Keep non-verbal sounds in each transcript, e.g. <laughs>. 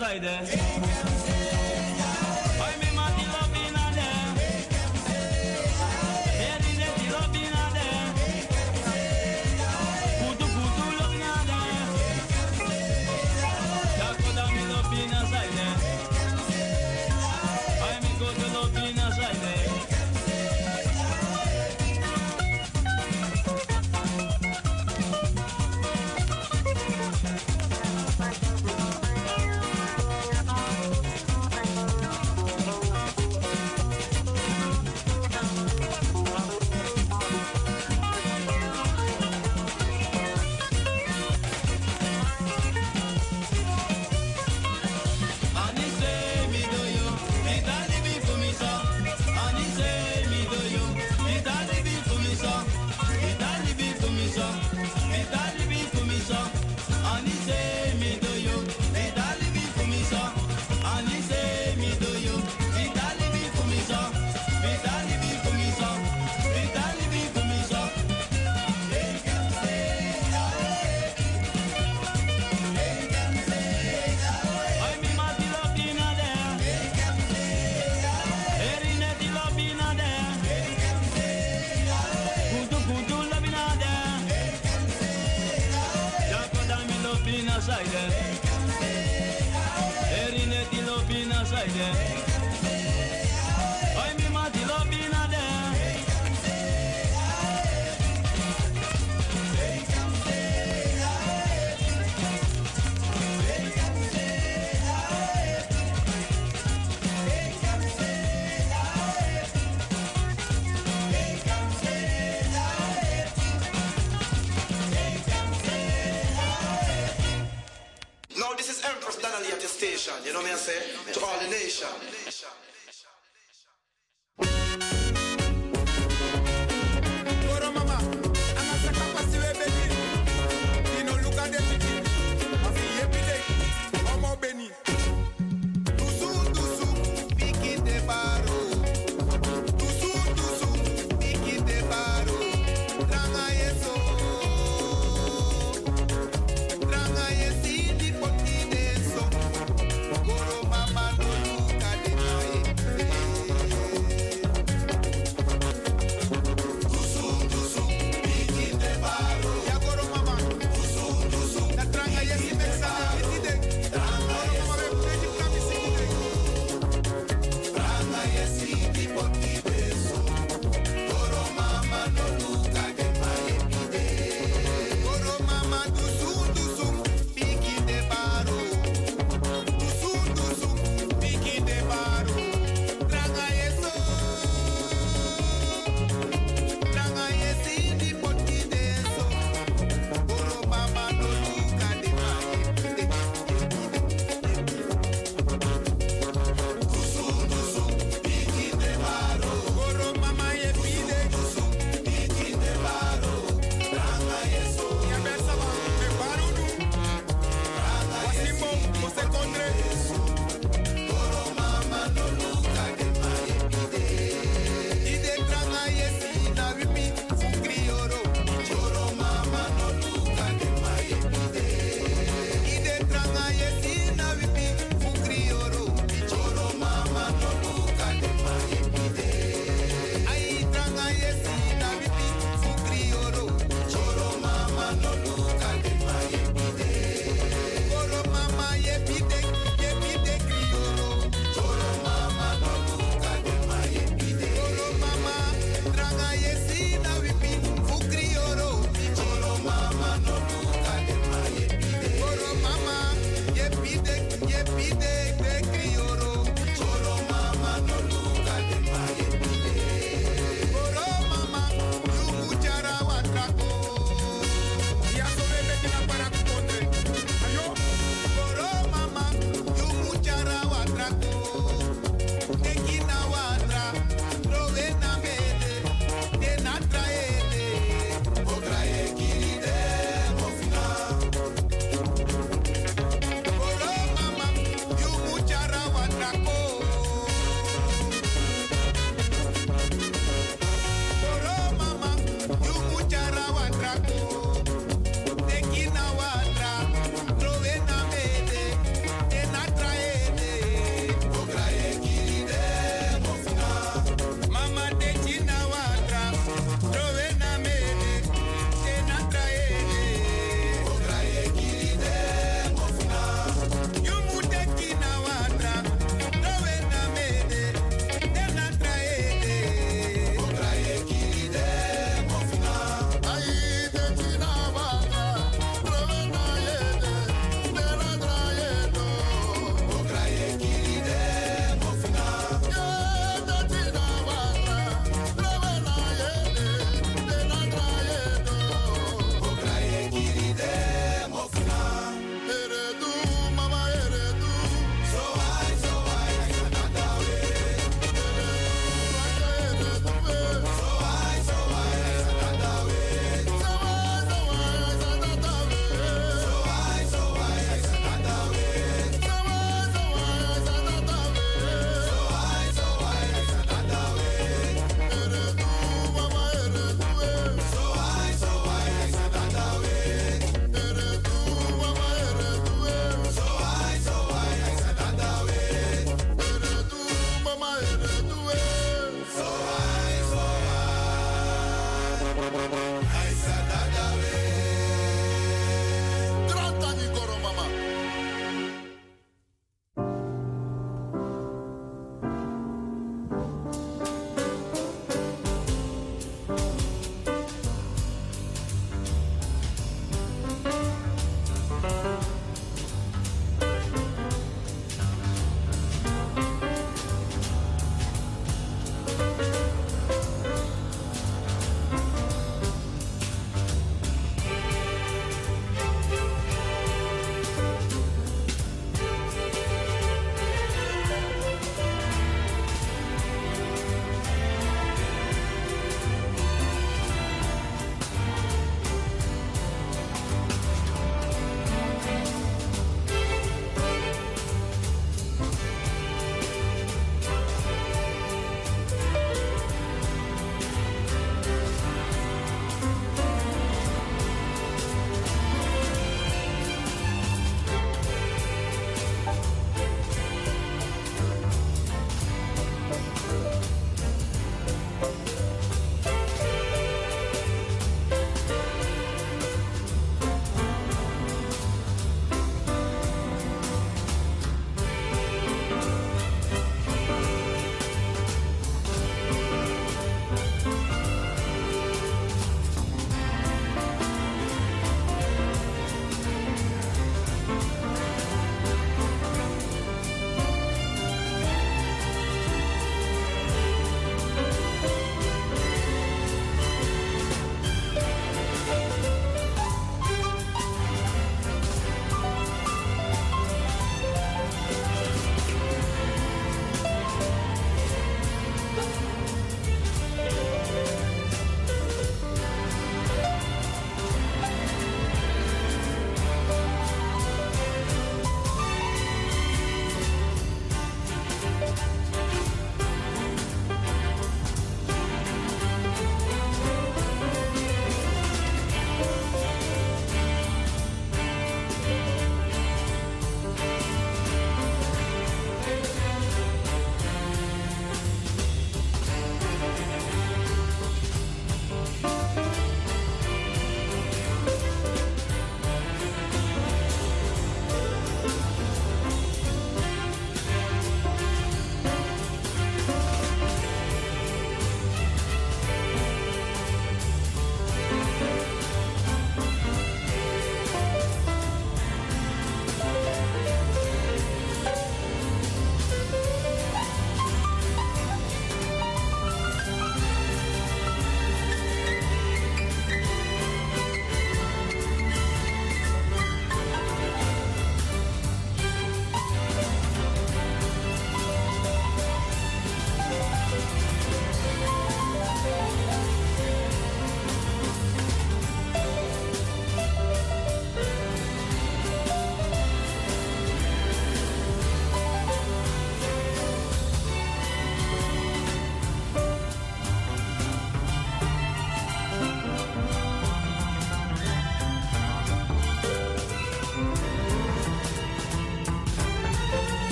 in a side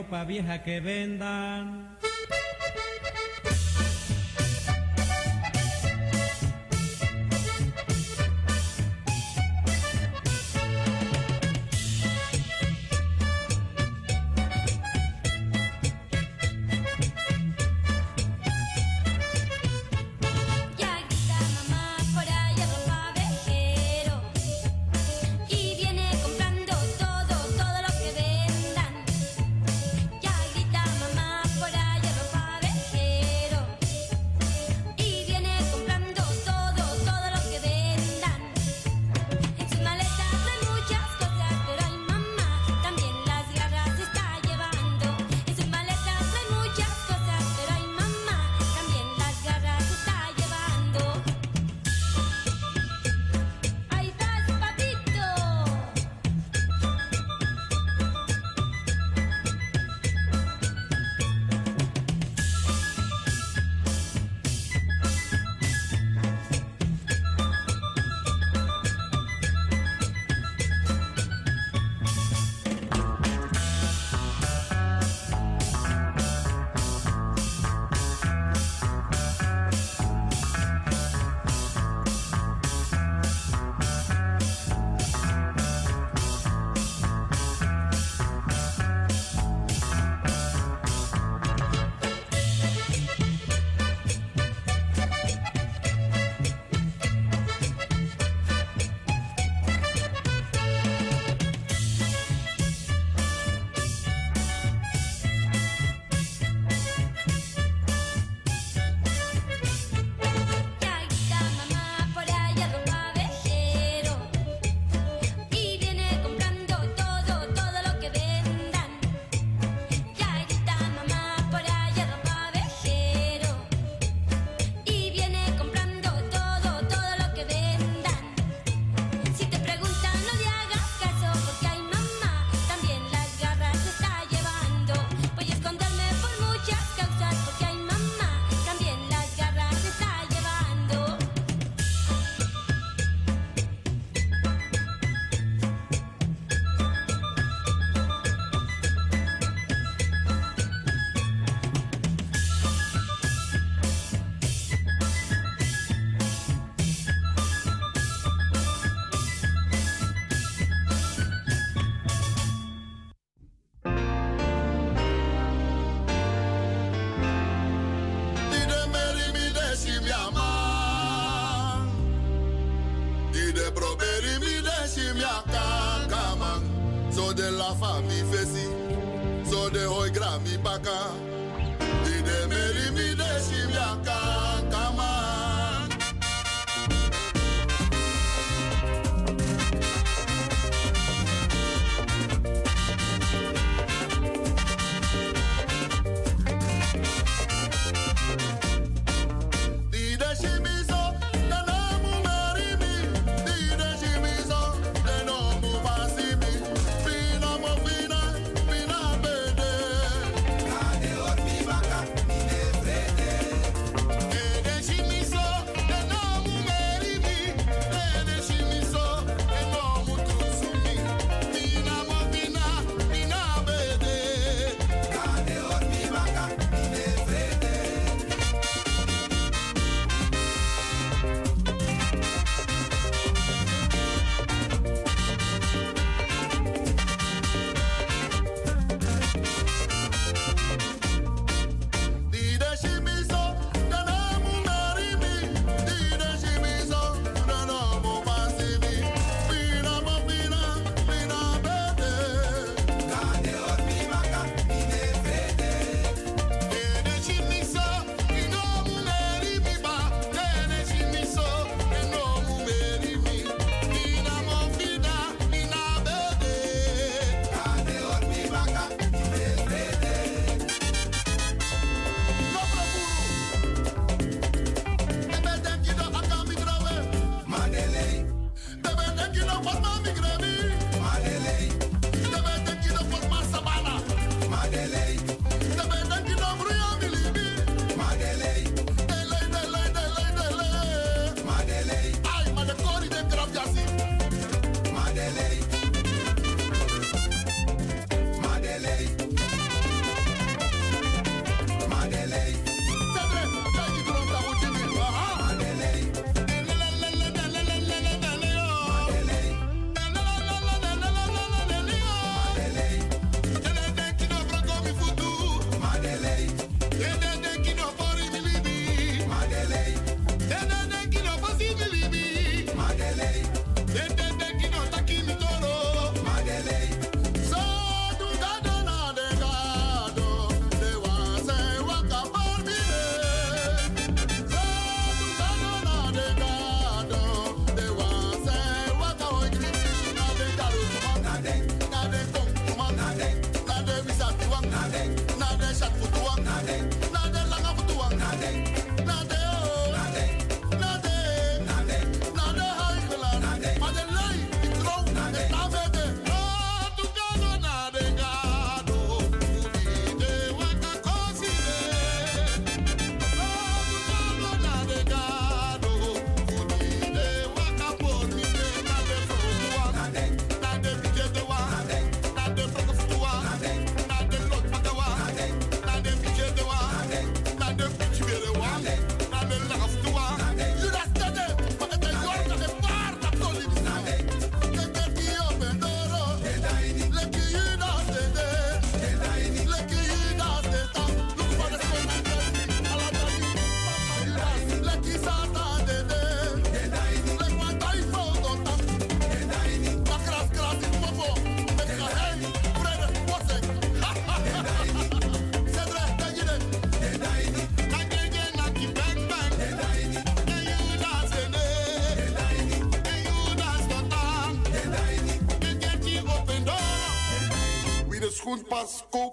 ropa vieja que vendan.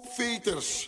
Feitas.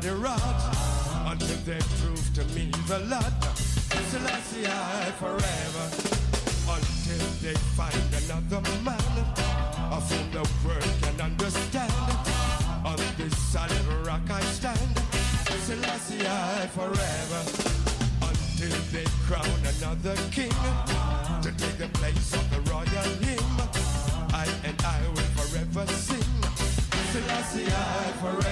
the until they prove to me the lot. Selassie I forever until they find another man of whom the world can understand. On this solid rock I stand. Selassie I forever until they crown another king to take the place of the royal hymn. I and I will forever sing. Selassie I forever.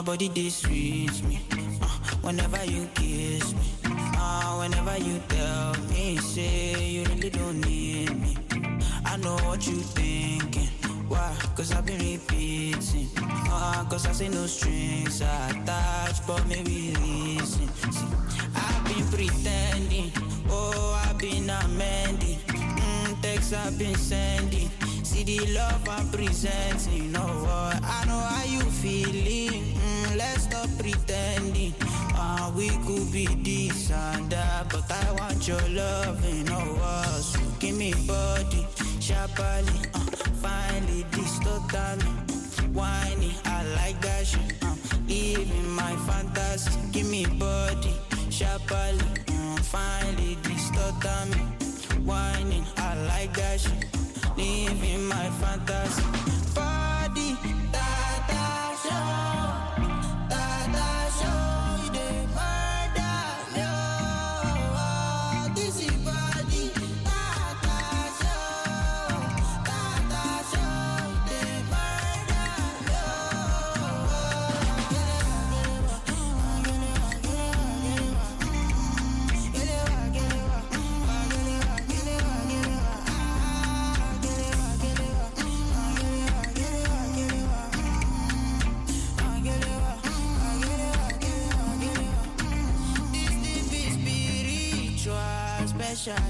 My body this sweet me. Uh, whenever you kiss me, uh, whenever you tell me, say you really don't need me. I know what you thinking. Why? Cause I've been repeating. Uh, cause I say no strings attached, but maybe reason. See, I've been pretending. Oh, I've been amending. Mm, texts I've been sending. See the love I'm presenting. What? I know how you feeling. Mm, let's stop pretending. Uh, we could be this and that, but I want your love. Know what? So give me body, sharply. Uh, finally, this totally. Whiny, I like that shit. Uh, even my fantasy. Give me body, sharply. Uh, finally, this totally. Whining, I like that shit. Living my fantasy. Body, spiritual,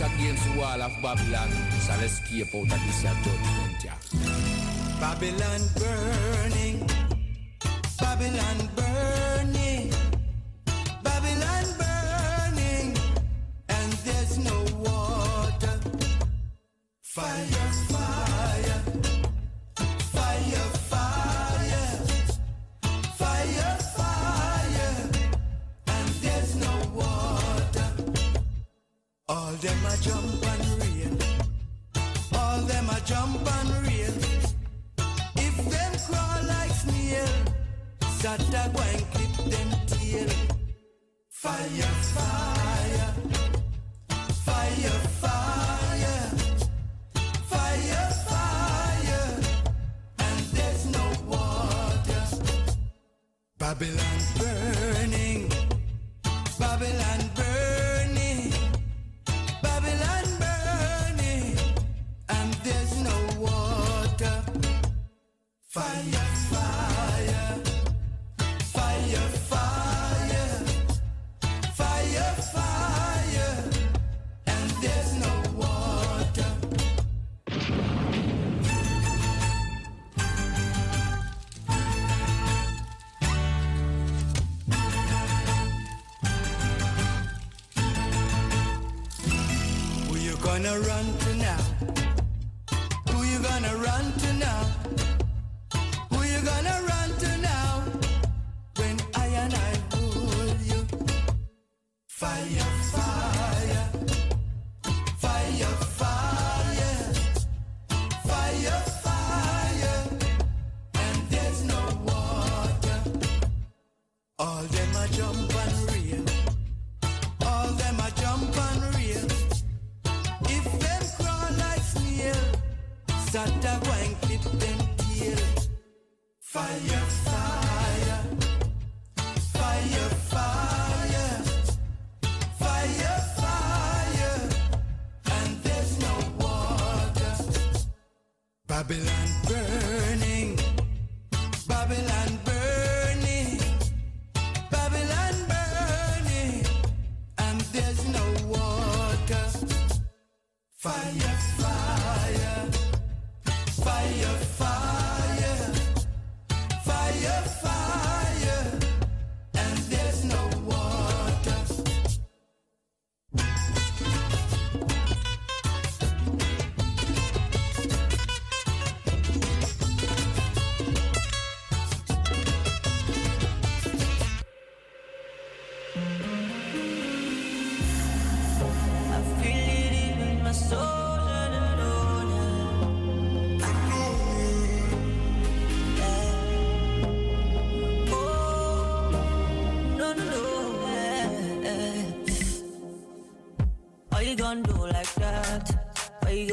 against the wall of Babylon shall escape out of this judgment. Babylon burning.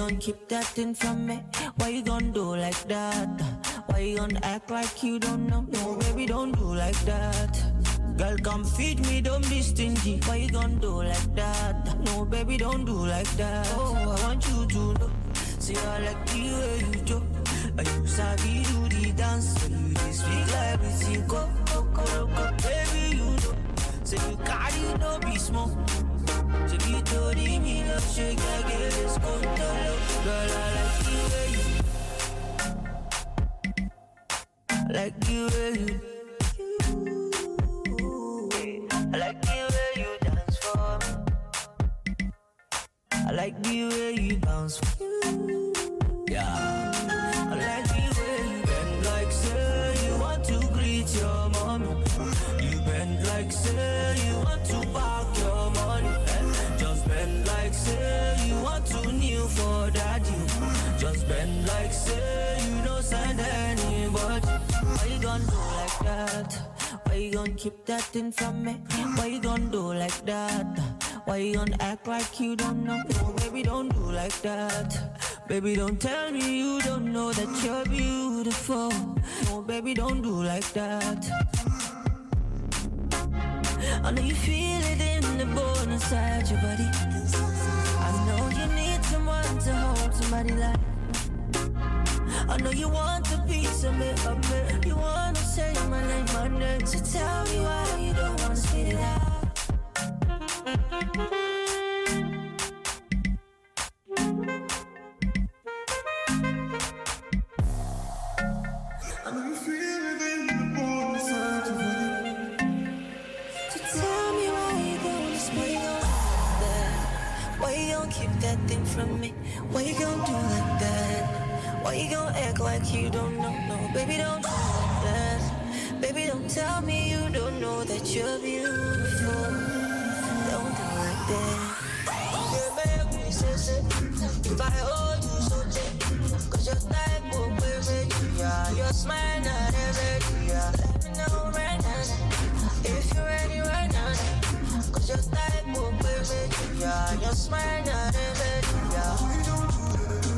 You keep that thing from me? Why you gonna do like that? Why you gonna act like you don't know? No, baby, don't do like that. Girl, come feed me, don't be stingy. Why you gonna do like that? No, baby, don't do like that. Oh, I want you to know. See, I like the way you do. And you sabi do the dance. So you just speak like we go, go, go, go. Baby, you know. Say you carry no be small. So you told me love shake again. Let's go to love. Girl, I like the way you. I like the way you. Keep that thing from me? Why you gonna do like that? Why you gonna act like you don't know? No, baby, don't do like that. Baby, don't tell me you don't know that you're beautiful. No, baby, don't do like that. I know you feel it in the bone inside your body. I know you need someone to hold somebody like. I know you want a piece of me, of me. You wanna say my name, my name. So tell me why you don't wanna spit it out. I know you feel it in the bone inside your body. So tell me why you gonna spit it out. Why you keep that thing from me? Why you gonna do like that? Why you gonna act like you don't know? No, baby, don't do that. Baby, don't tell me you don't know that you're beautiful. Don't do like that. If I hold you so tight, cause your type will be ready, yeah. Your smile not ready, yeah. Let me know right now, if you're ready right now, cause your type will be ready, yeah. Your smile not ready, yeah.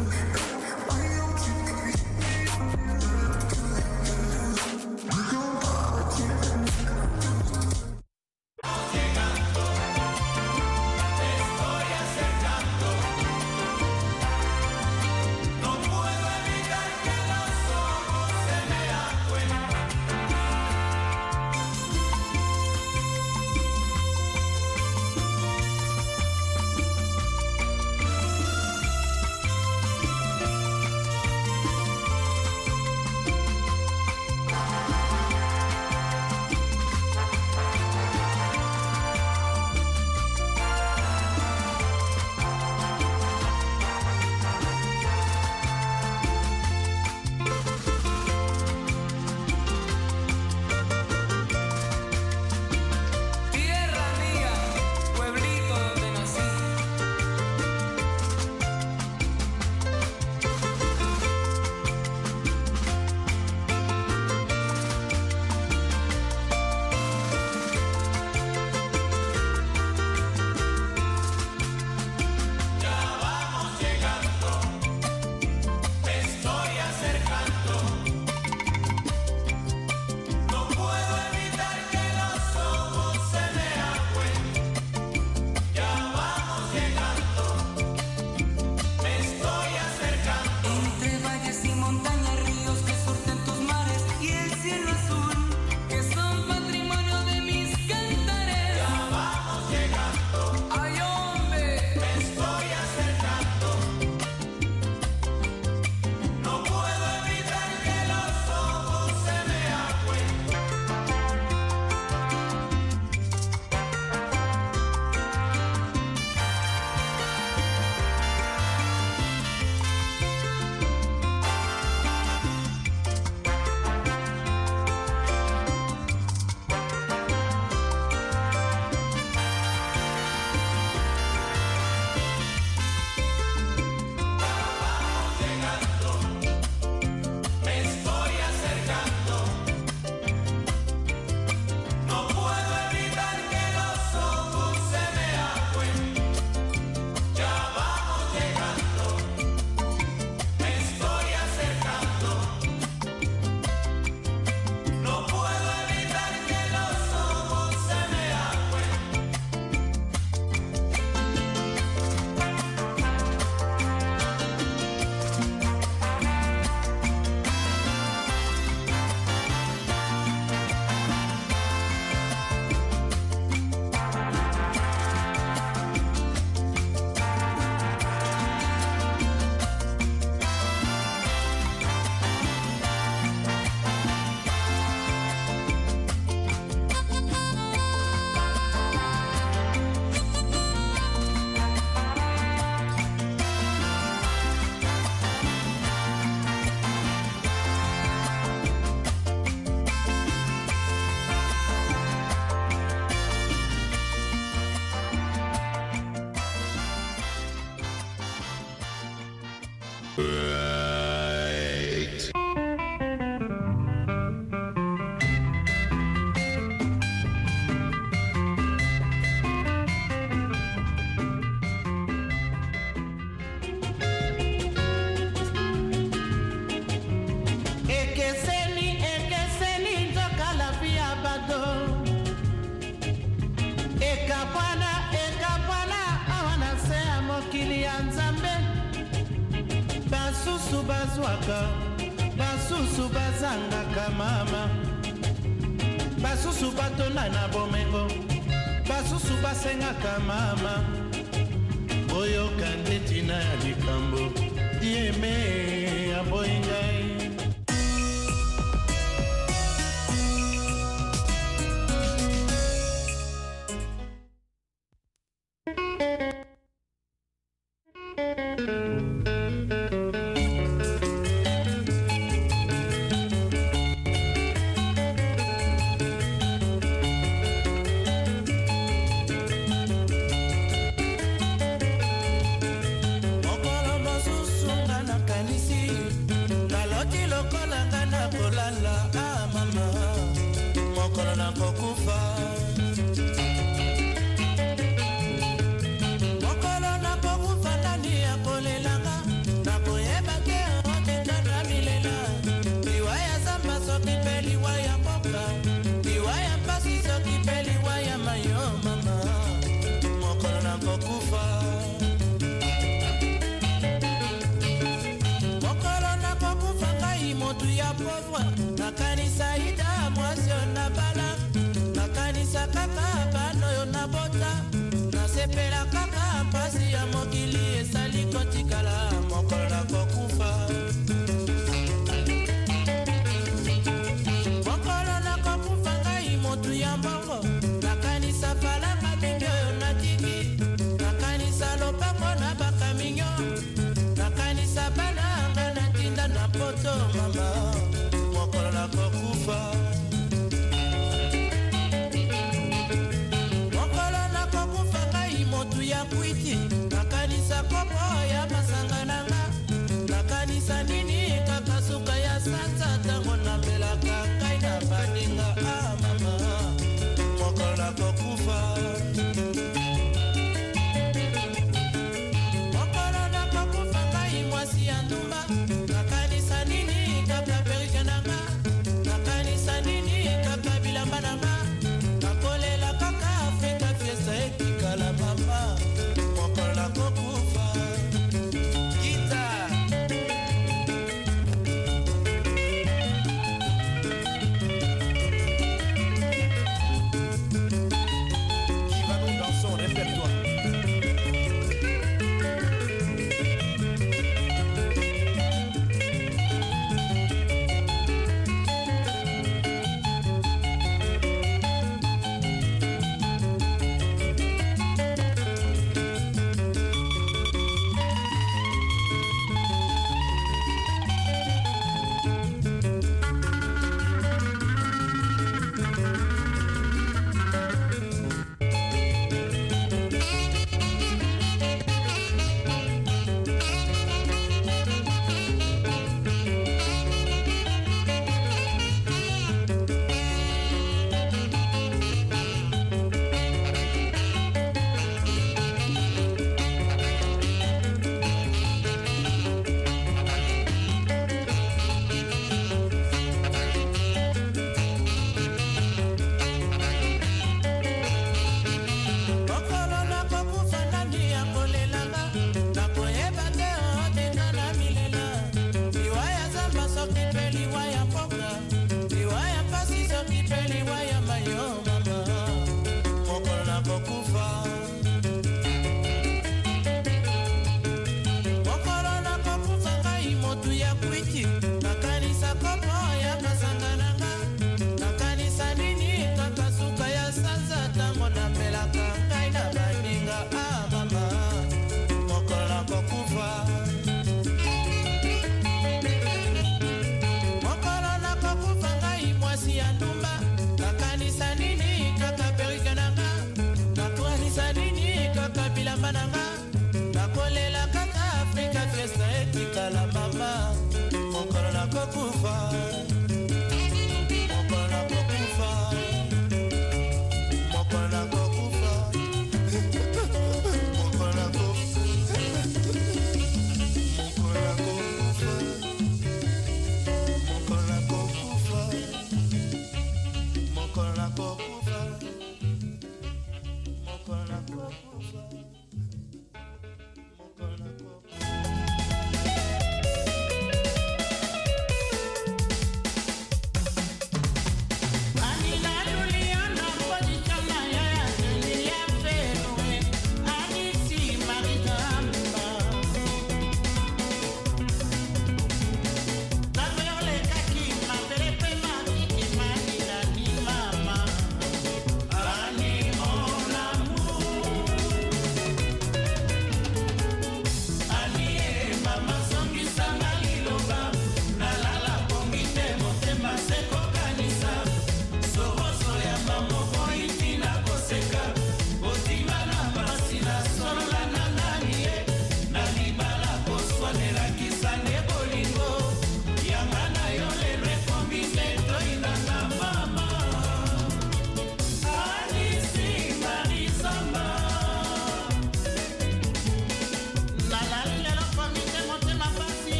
Basusu basengaka mama. Oyoka nde ya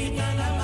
Capitana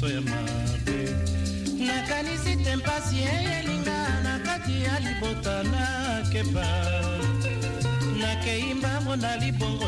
miso ya mabe. Nakanisi te mpasi eyelinga na kati ya libota nakepa nakei mbango na libongo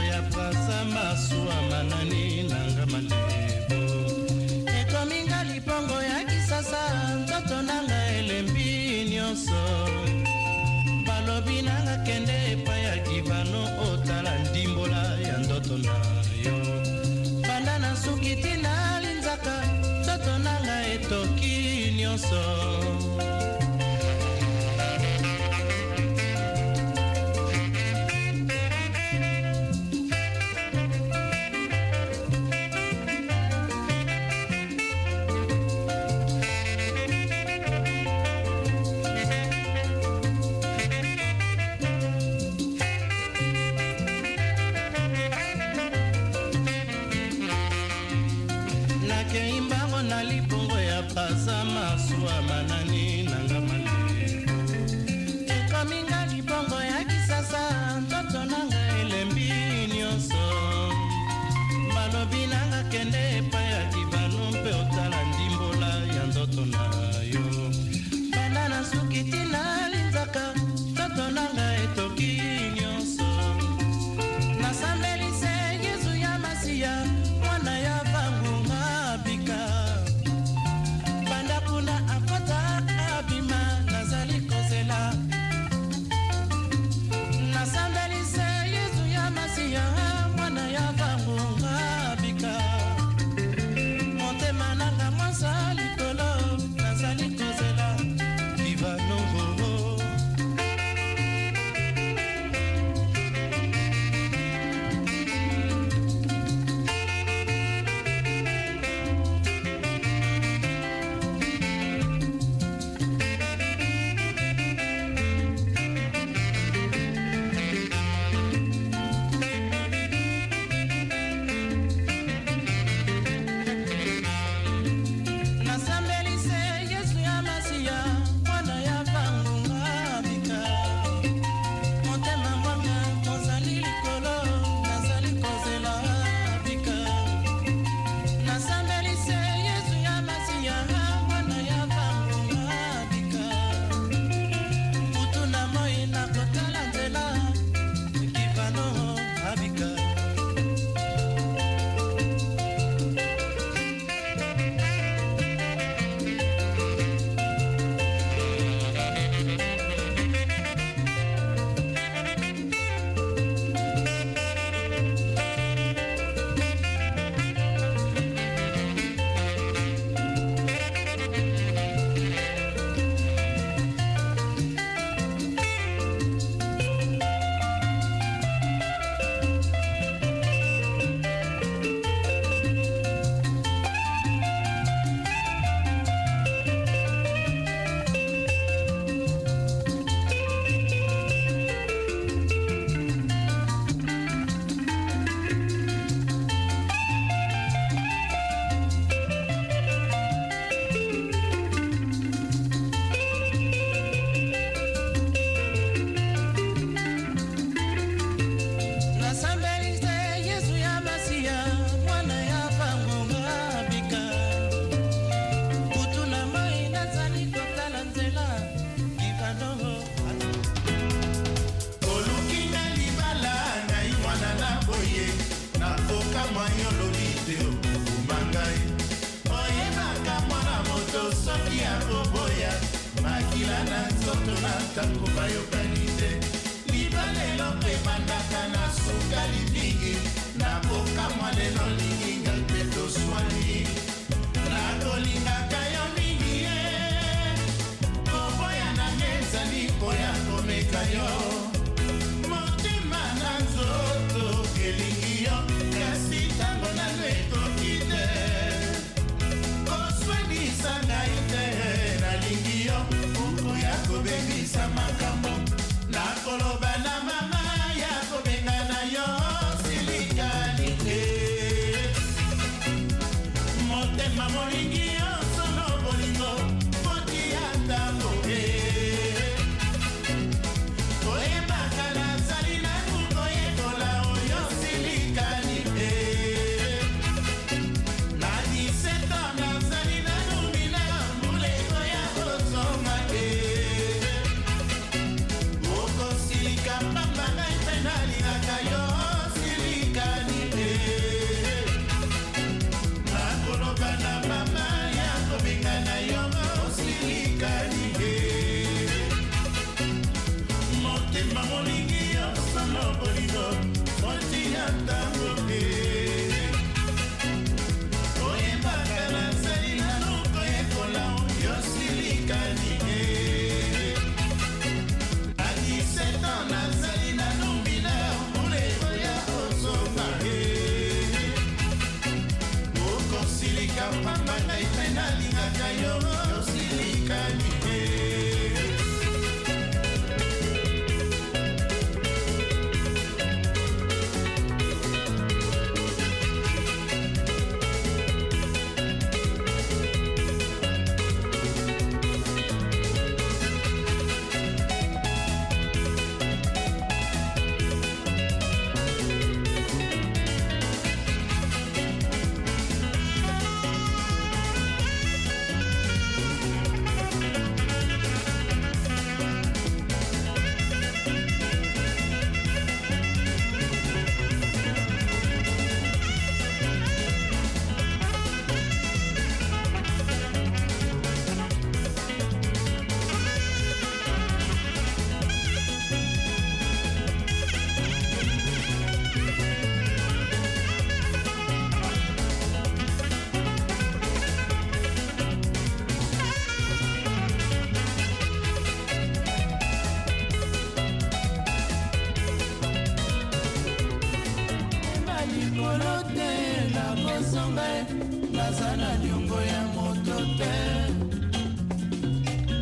eza na liongo ya moto te.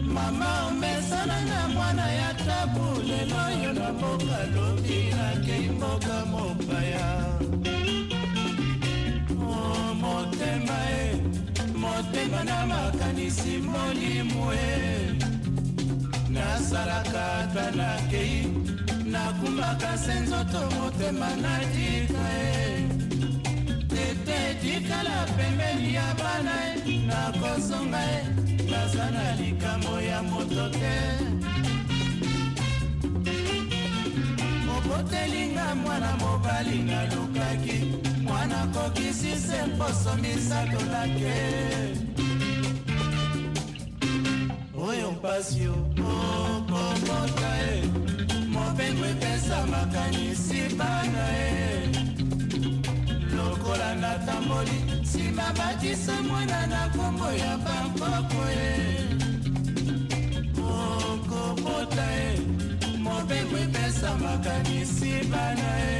Mama omesana na mwana ya tabu lelo yo na mboka lobi nakei mboka mopaya o oh, motema e motema na makanisi molimu e nasalaka ata nakei nakumaka se nzoto motema nadi otelinga mwana mobali nalukaki. Mwana kokisi se mposo misatolake oyo mpasi okokota e mopengo epesa makanisi bana e lokola natamboli nsima batisa mwana na nkombo ya bankoko e okokota e makanisi bana ye.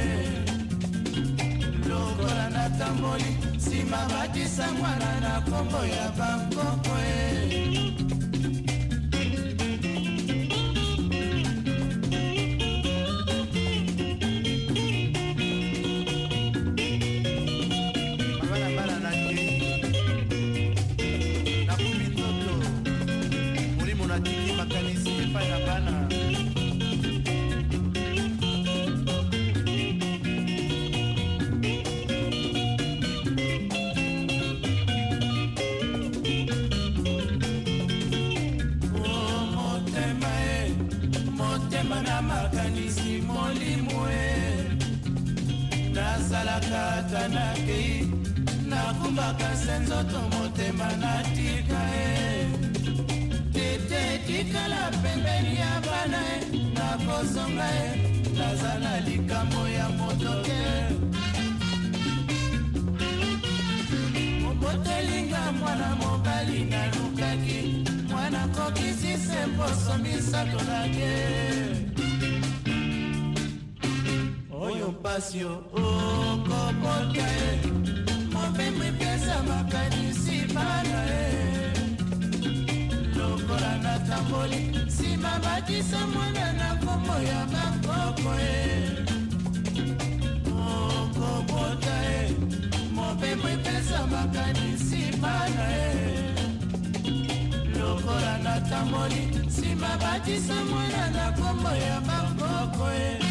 Lokola natamboli nsima batisa mwana na nkombo ya bankoko ye. kaka nakei nakumbaka se nzoto motema natika ye tete tikala pembeni ya bana ye nakozonga ye naza na likambo ya moto te motelinga mwana mobali nalukaki mwana kokisise mposo misato nage oyo mpasi okobota ye mobembo epesa makanisi bana ye lokola natamboli nsima batisa mwana na kombo ya bakoko ye okobota ye mobembo epesa makanisi bana ye lokola natamboli nsima batisa mwana na kombo ya bakoko ye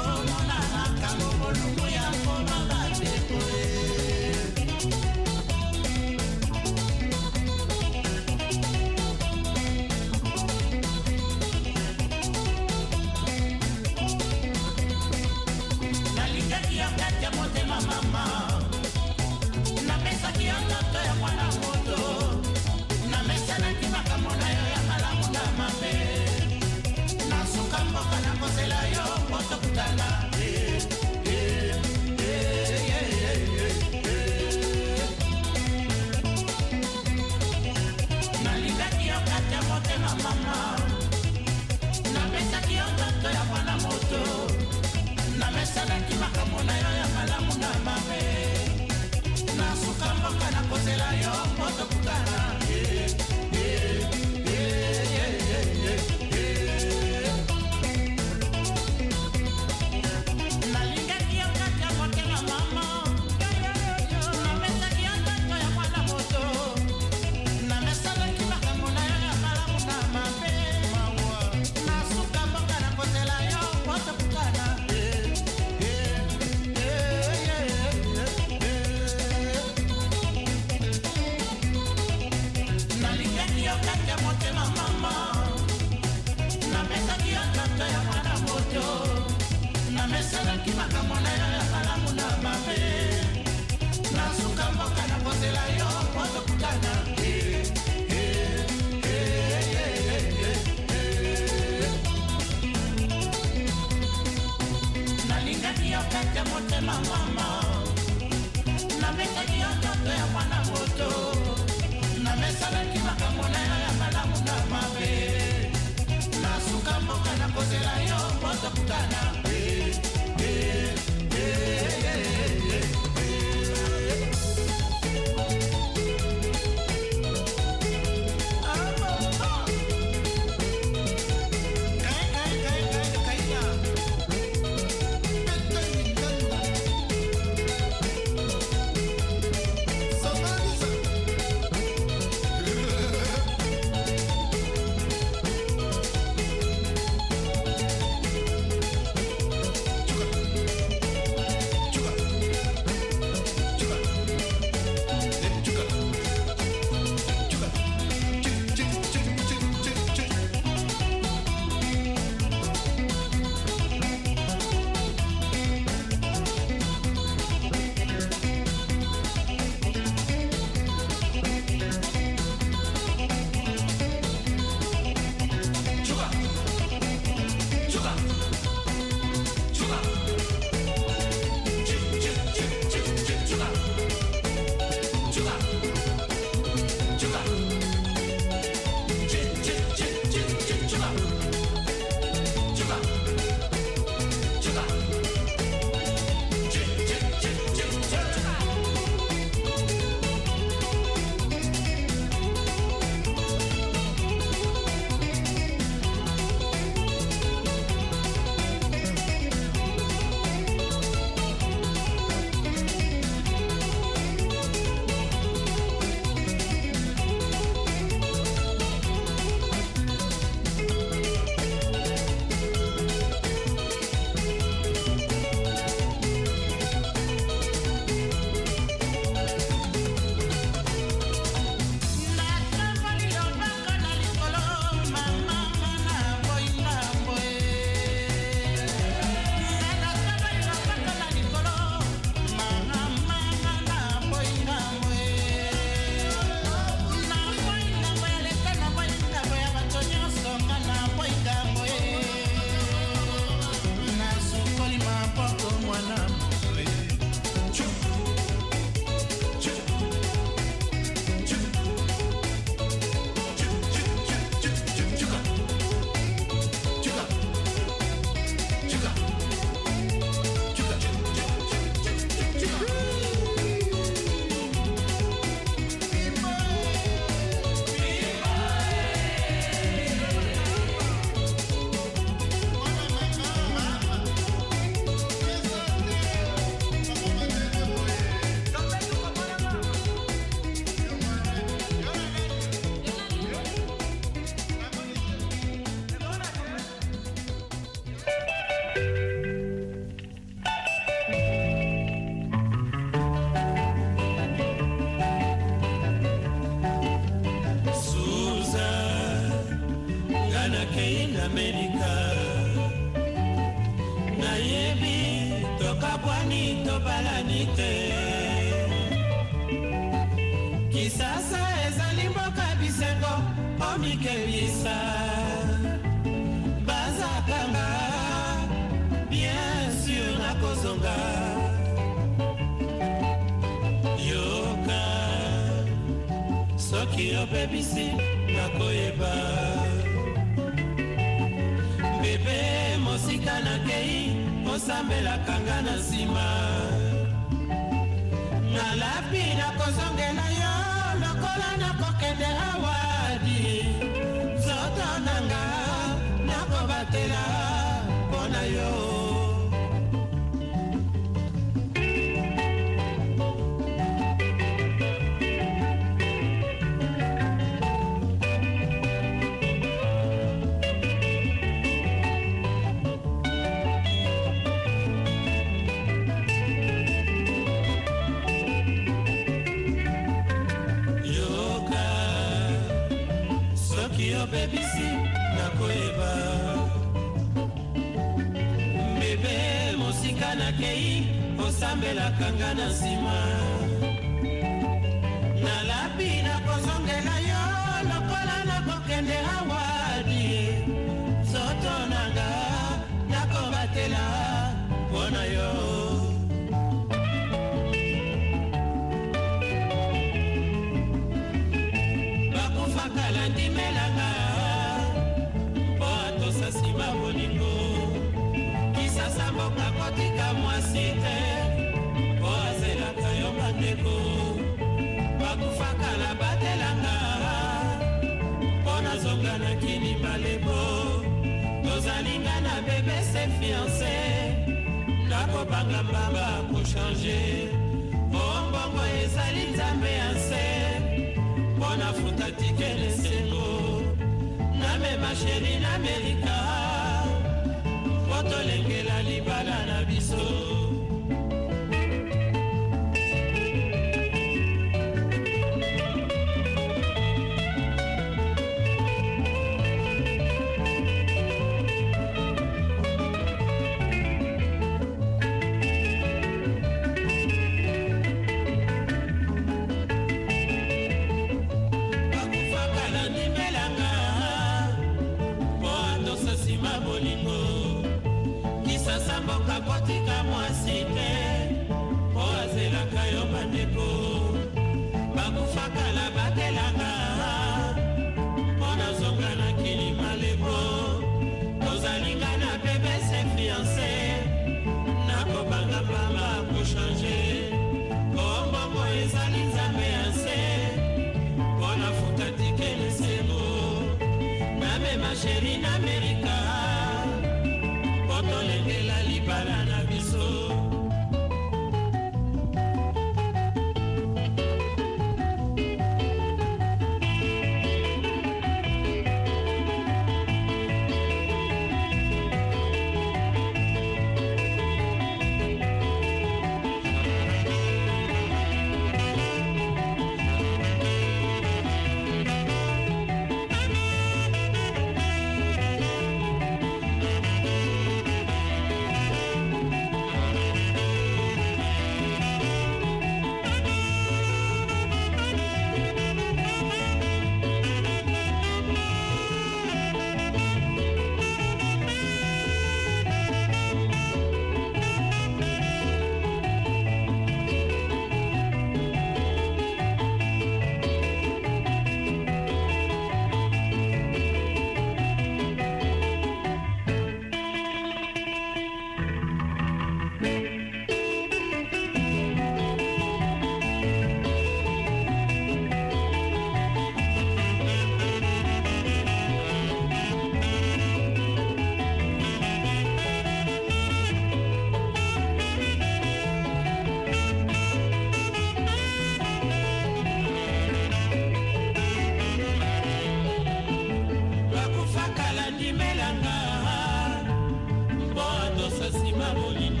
oh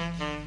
kobongisa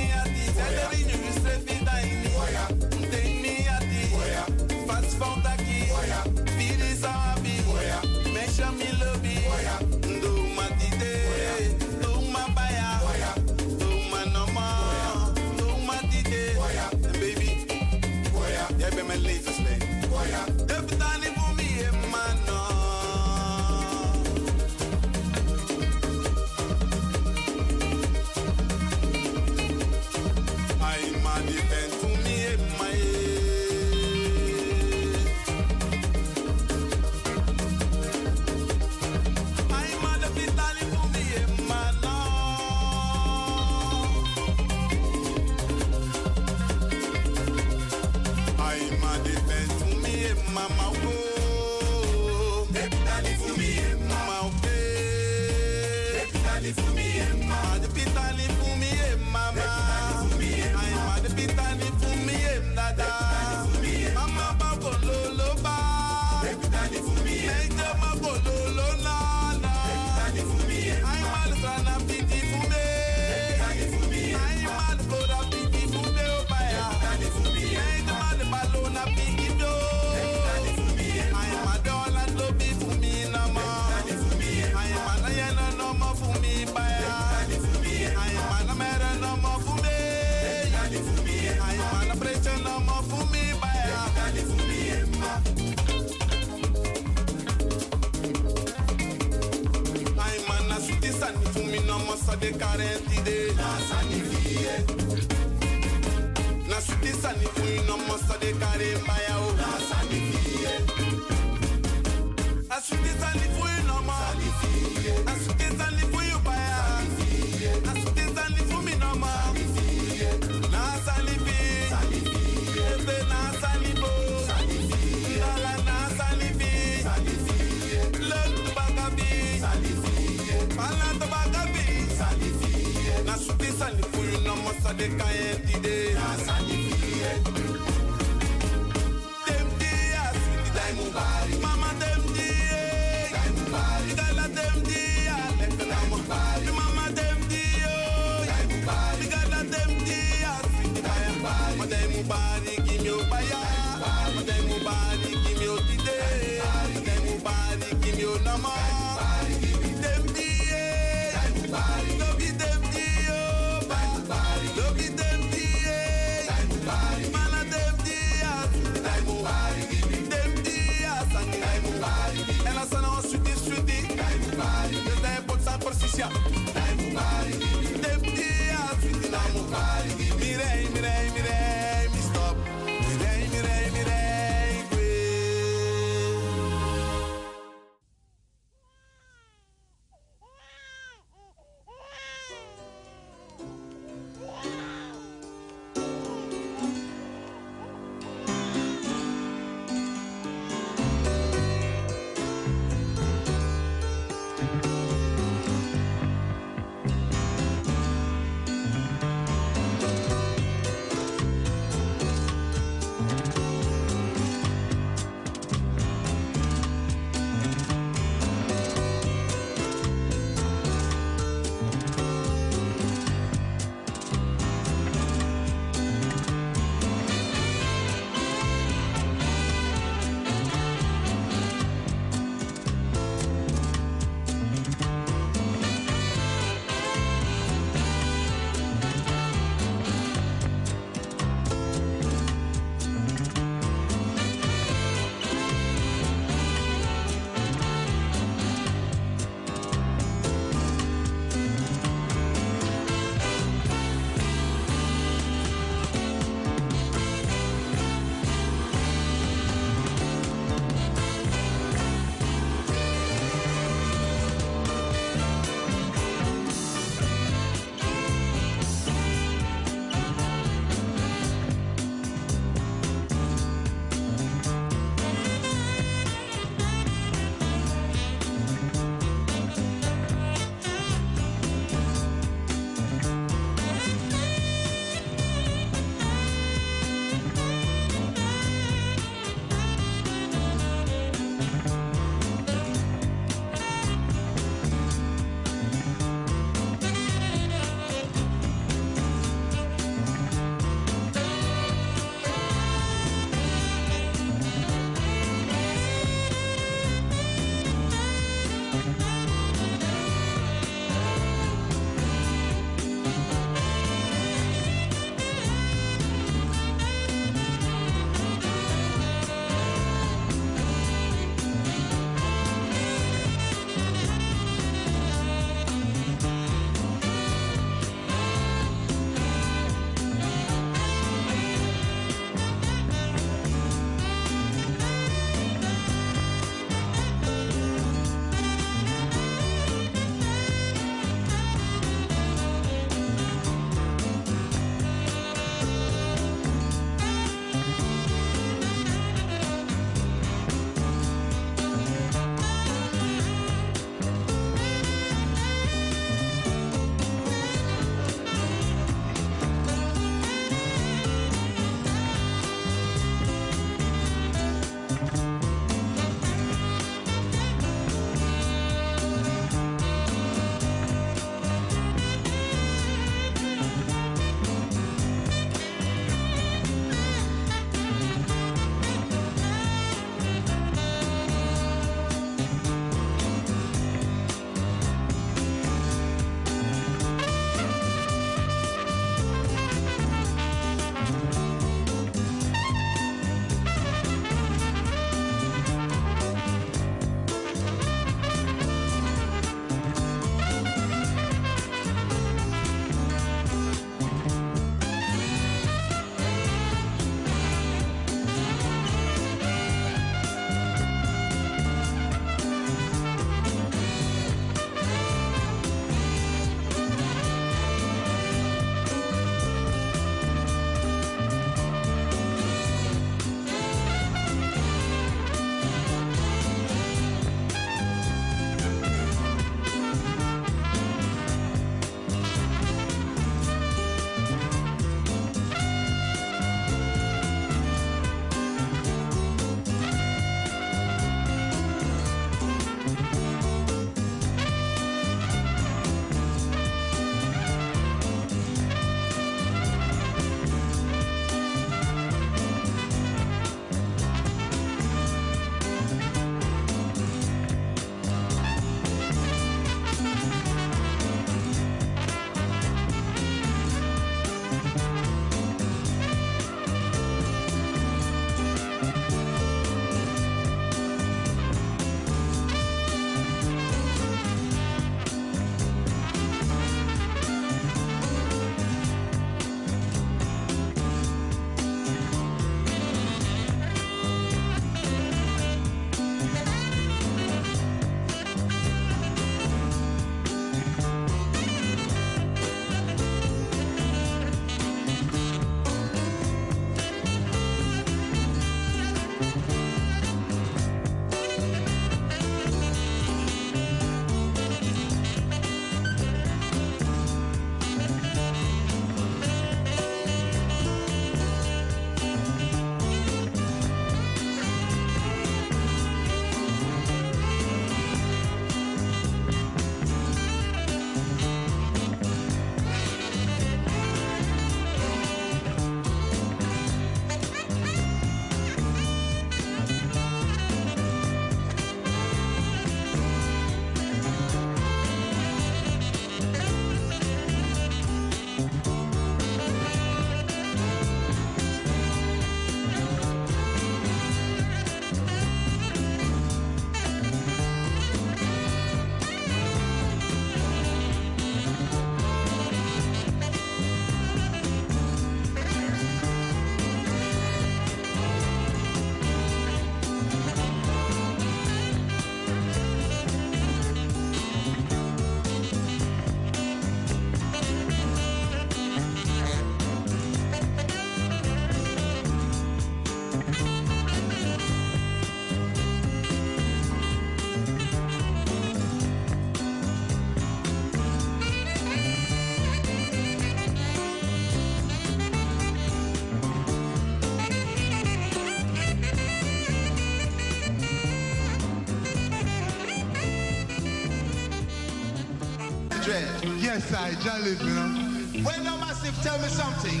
Yes, I jolly, you know. Well, now, Massive, tell me something.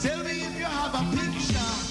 Tell me if you have a picture.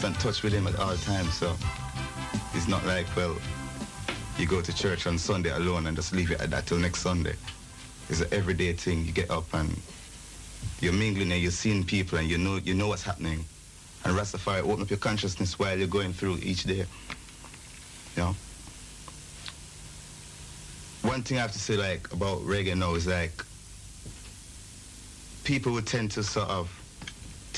Constant touch with him at all times. So it's not like, well, you go to church on Sunday alone and just leave it at that till next Sunday. It's an everyday thing. You get up and you're mingling and you're seeing people and you know you know what's happening. And Rastafari open up your consciousness while you're going through each day. You know? One thing I have to say like about reggae now is like people would tend to sort of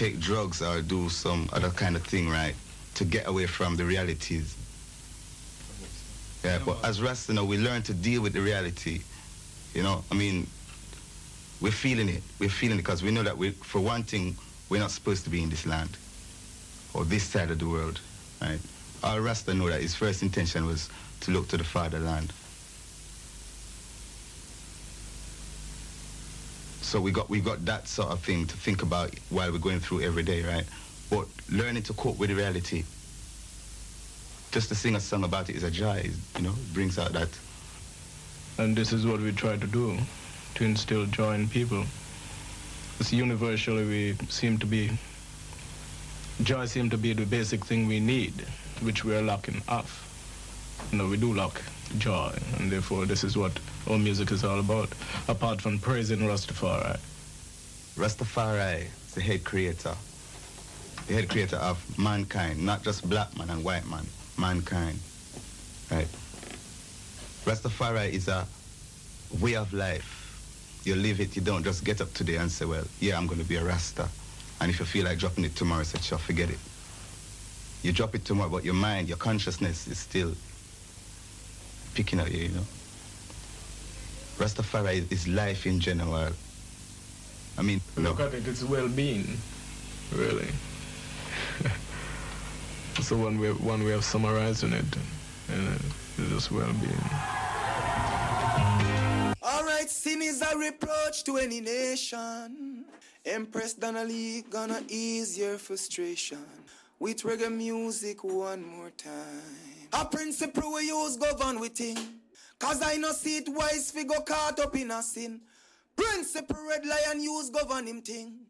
take drugs or do some other kind of thing, right, to get away from the realities. Yeah, but as Rasta, you know, we learn to deal with the reality. You know, I mean, we're feeling it. We're feeling it because we know that we, for one thing, we're not supposed to be in this land or this side of the world, right? Our Rasta know that his first intention was to look to the fatherland. So we got we got that sort of thing to think about while we're going through every day, right? But learning to cope with the reality. Just to sing a song about it is a joy, you know, brings out that. And this is what we try to do, to instill joy in people. Because universally we seem to be, joy seems to be the basic thing we need, which we are lacking of. You know, we do lack joy, and therefore this is what our music is all about, apart from praising Rastafari. Rastafari is the head creator, the head creator of mankind, not just black man and white man, mankind, right? Rastafari is a way of life. You live it, you don't just get up today and say, well, yeah, I'm going to be a Rasta. And if you feel like dropping it tomorrow, say, sure, forget it. You drop it tomorrow, but your mind, your consciousness is still picking at you, you know. Rastafari is life in general. I mean, no. Look at it, it's well-being, really. <laughs> so one way, one way of summarizing it, uh, it's just well-being. Alright, sin is a reproach to any nation. Empress Donnelly gonna ease your frustration with reggae music one more time. A principle we use govern with thing. Cause I no see it wise fi go caught up in a sin. Principle red lion use govern him thing.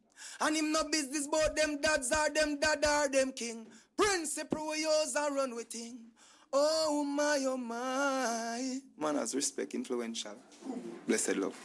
And him no business bout them dads or them dad or them king. Principle we use and run with thing. Oh my, oh my. Man has respect, influential. Blessed love.